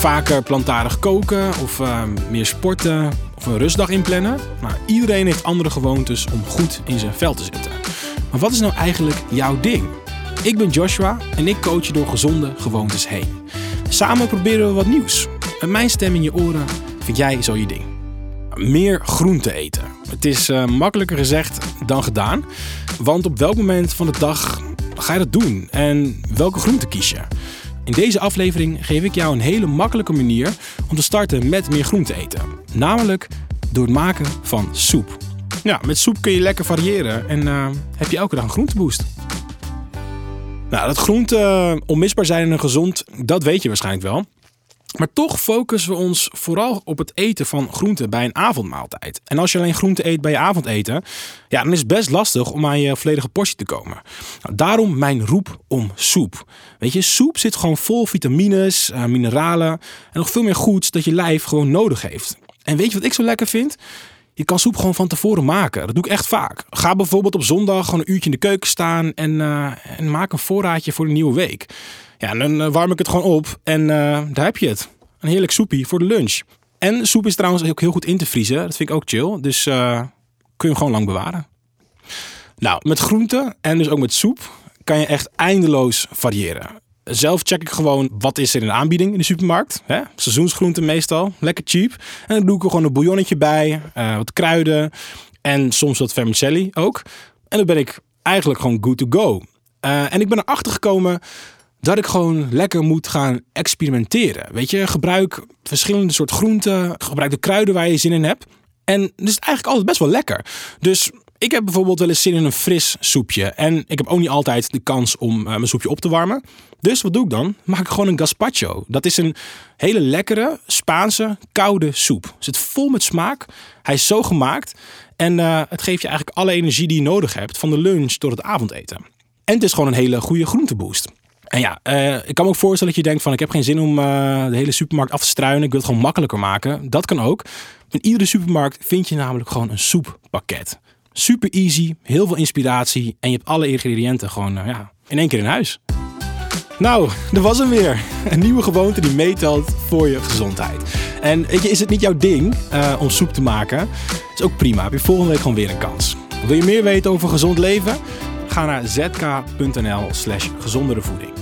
Vaker plantaardig koken of eh, meer sporten of een rustdag inplannen. Nou, iedereen heeft andere gewoontes om goed in zijn vel te zitten. Maar wat is nou eigenlijk jouw ding? Ik ben Joshua en ik coach je door gezonde gewoontes heen. Samen proberen we wat nieuws. Met mijn stem in je oren vind jij zo je ding. Meer groente eten. Het is uh, makkelijker gezegd dan gedaan. Want op welk moment van de dag ga je dat doen? En welke groente kies je? In deze aflevering geef ik jou een hele makkelijke manier om te starten met meer groente eten. Namelijk door het maken van soep. Ja, met soep kun je lekker variëren en uh, heb je elke dag een groenteboost. Nou, dat groenten onmisbaar zijn en gezond, dat weet je waarschijnlijk wel. Maar toch focussen we ons vooral op het eten van groenten bij een avondmaaltijd. En als je alleen groenten eet bij je avondeten, ja, dan is het best lastig om aan je volledige portie te komen. Nou, daarom mijn roep om soep. Weet je, soep zit gewoon vol vitamines, uh, mineralen en nog veel meer goeds dat je lijf gewoon nodig heeft. En weet je wat ik zo lekker vind? Je kan soep gewoon van tevoren maken. Dat doe ik echt vaak. Ga bijvoorbeeld op zondag gewoon een uurtje in de keuken staan en, uh, en maak een voorraadje voor de nieuwe week. Ja, dan uh, warm ik het gewoon op en uh, daar heb je het. Een heerlijk soepie voor de lunch. En soep is trouwens ook heel goed in te vriezen. Dat vind ik ook chill. Dus kun je hem gewoon lang bewaren. Nou, met groenten en dus ook met soep kan je echt eindeloos variëren. Zelf check ik gewoon wat is er in aanbieding in de supermarkt. Hè? Seizoensgroenten meestal, lekker cheap. En dan doe ik er gewoon een bouillonnetje bij, uh, wat kruiden en soms wat vermicelli ook. En dan ben ik eigenlijk gewoon good to go. Uh, en ik ben erachter gekomen dat ik gewoon lekker moet gaan experimenteren. Weet je, gebruik verschillende soorten groenten, gebruik de kruiden waar je zin in hebt. En dus is eigenlijk altijd best wel lekker. Dus ik heb bijvoorbeeld wel eens zin in een fris soepje. En ik heb ook niet altijd de kans om uh, mijn soepje op te warmen. Dus wat doe ik dan? Maak ik gewoon een gazpacho. Dat is een hele lekkere Spaanse koude soep. Zit vol met smaak. Hij is zo gemaakt. En uh, het geeft je eigenlijk alle energie die je nodig hebt. Van de lunch tot het avondeten. En het is gewoon een hele goede groenteboost. En ja, uh, ik kan me ook voorstellen dat je denkt van ik heb geen zin om de hele supermarkt af te struinen. Ik wil het gewoon makkelijker maken. Dat kan ook. In iedere supermarkt vind je namelijk gewoon een soeppakket. Super easy, heel veel inspiratie en je hebt alle ingrediënten gewoon uh, ja, in één keer in huis. Nou, dat was hem weer. Een nieuwe gewoonte die meetelt voor je gezondheid. En weet je, is het niet jouw ding uh, om soep te maken? Is ook prima. Heb je volgende week gewoon weer een kans. Wil je meer weten over gezond leven? Ga naar zk.nl slash gezondere voeding.